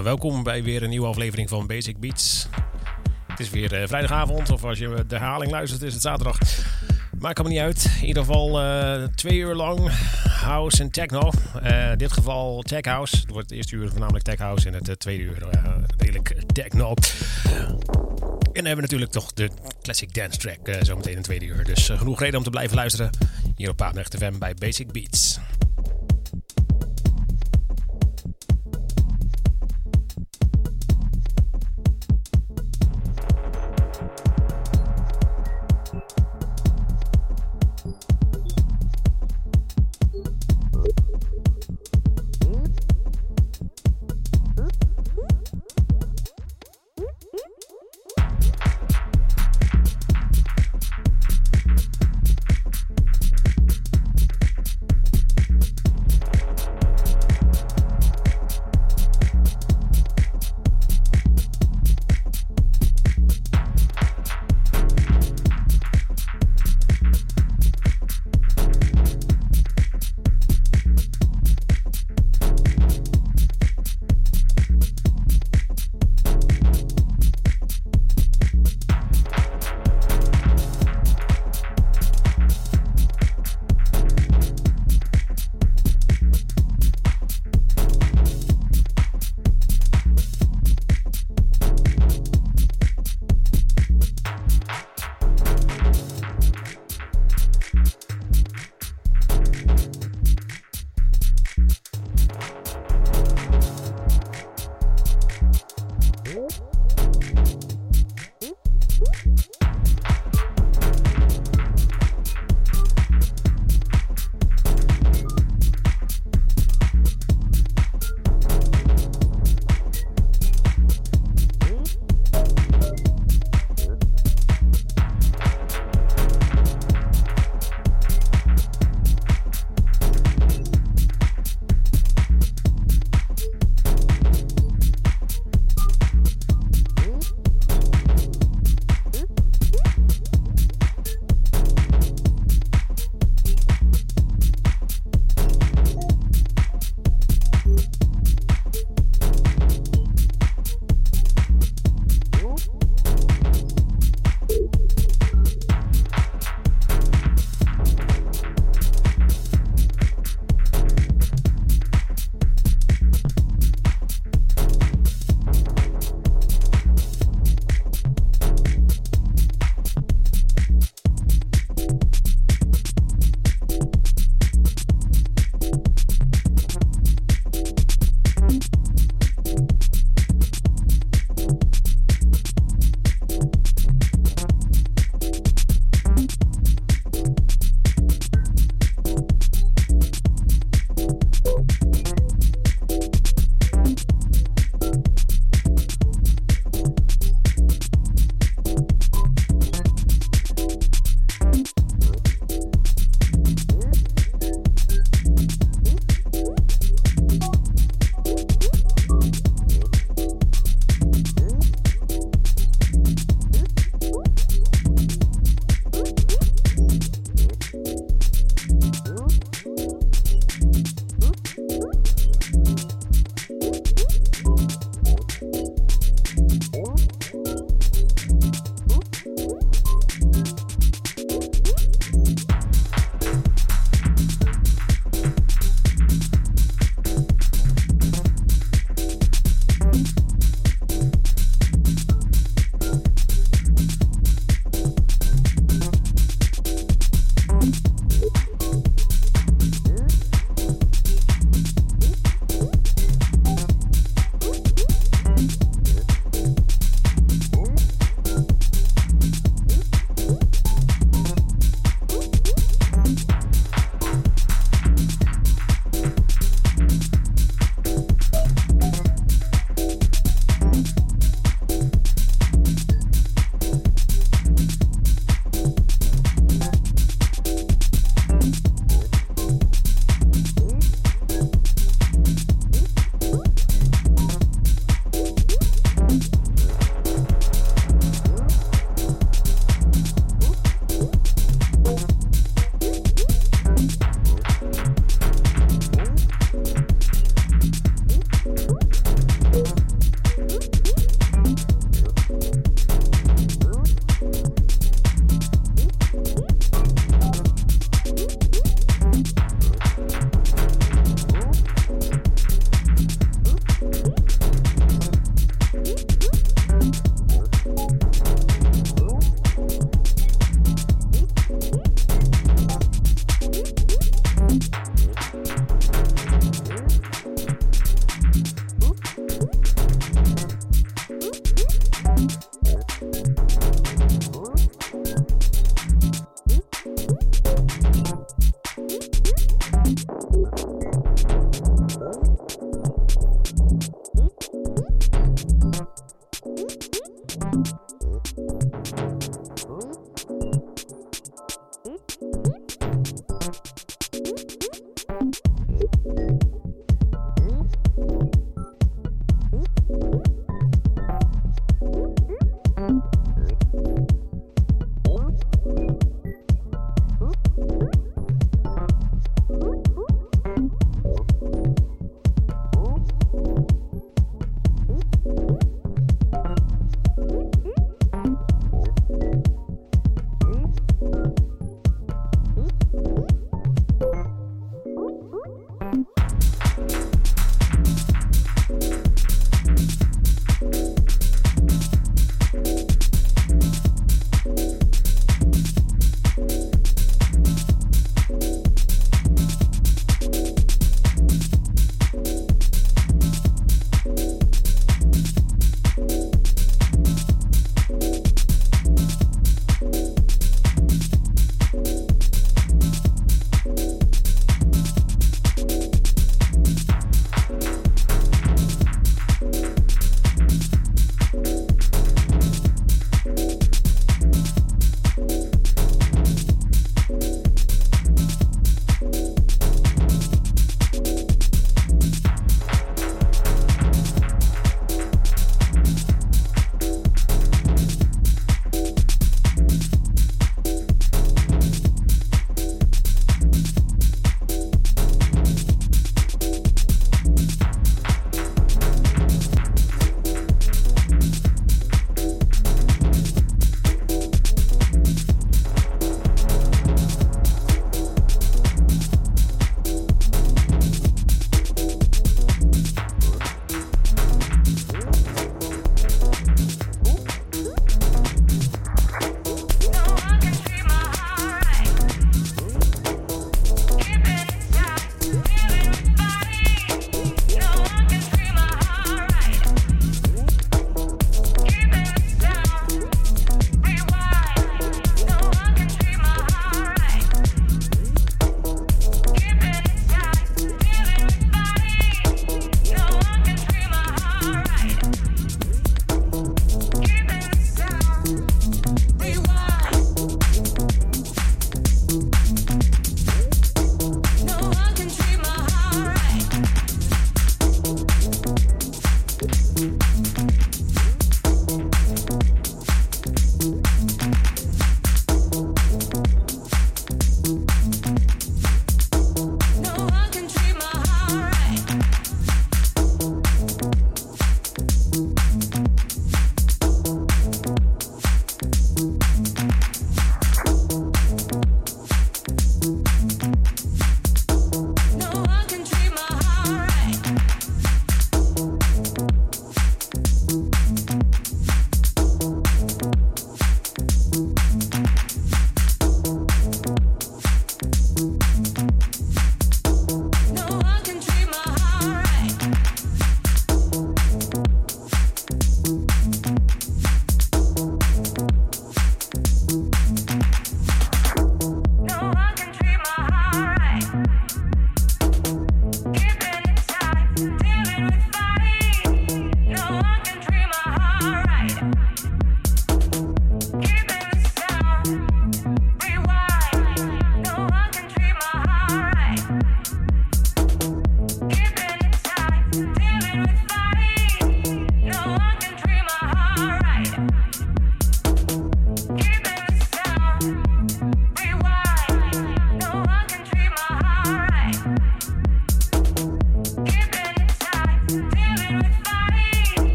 Ja, welkom bij weer een nieuwe aflevering van Basic Beats. Het is weer eh, vrijdagavond, of als je de herhaling luistert, is het zaterdag. Maakt me niet uit. In ieder geval eh, twee uur lang house en techno. Eh, in dit geval tech house. Het wordt het eerste uur voornamelijk tech house en het eh, tweede uur eh, redelijk techno. En dan hebben we natuurlijk toch de classic dance track eh, zometeen in het tweede uur. Dus eh, genoeg reden om te blijven luisteren hier op Paapnecht FM bij Basic Beats.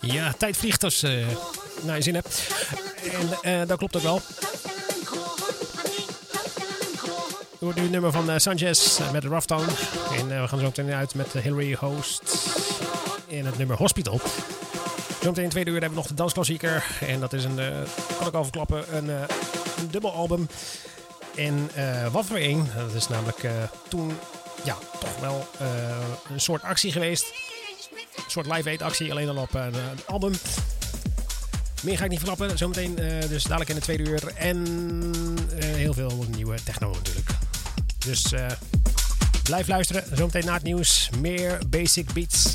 Ja, tijd vliegt als je naar je zin hebt. En eh, dat klopt ook wel. Door nu nummer van uh, Sanchez met Rough Town. En we gaan zo meteen uit met Hillary Host in het nummer Hospital. Zometeen in tweede uur hebben we nog de dansklassieker. En dat is een, kan ik al verklappen, een, een dubbel album. En wat voor één. Dat is namelijk toen ja, toch wel een soort actie geweest. Een soort live-aid actie, alleen al op een, een album. Meer ga ik niet verklappen. Zometeen dus dadelijk in de tweede uur. En heel veel nieuwe techno natuurlijk. Dus uh, blijf luisteren. Zometeen na het nieuws. Meer basic beats.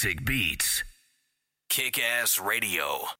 This is Basic Beats. Kick Ass Radio.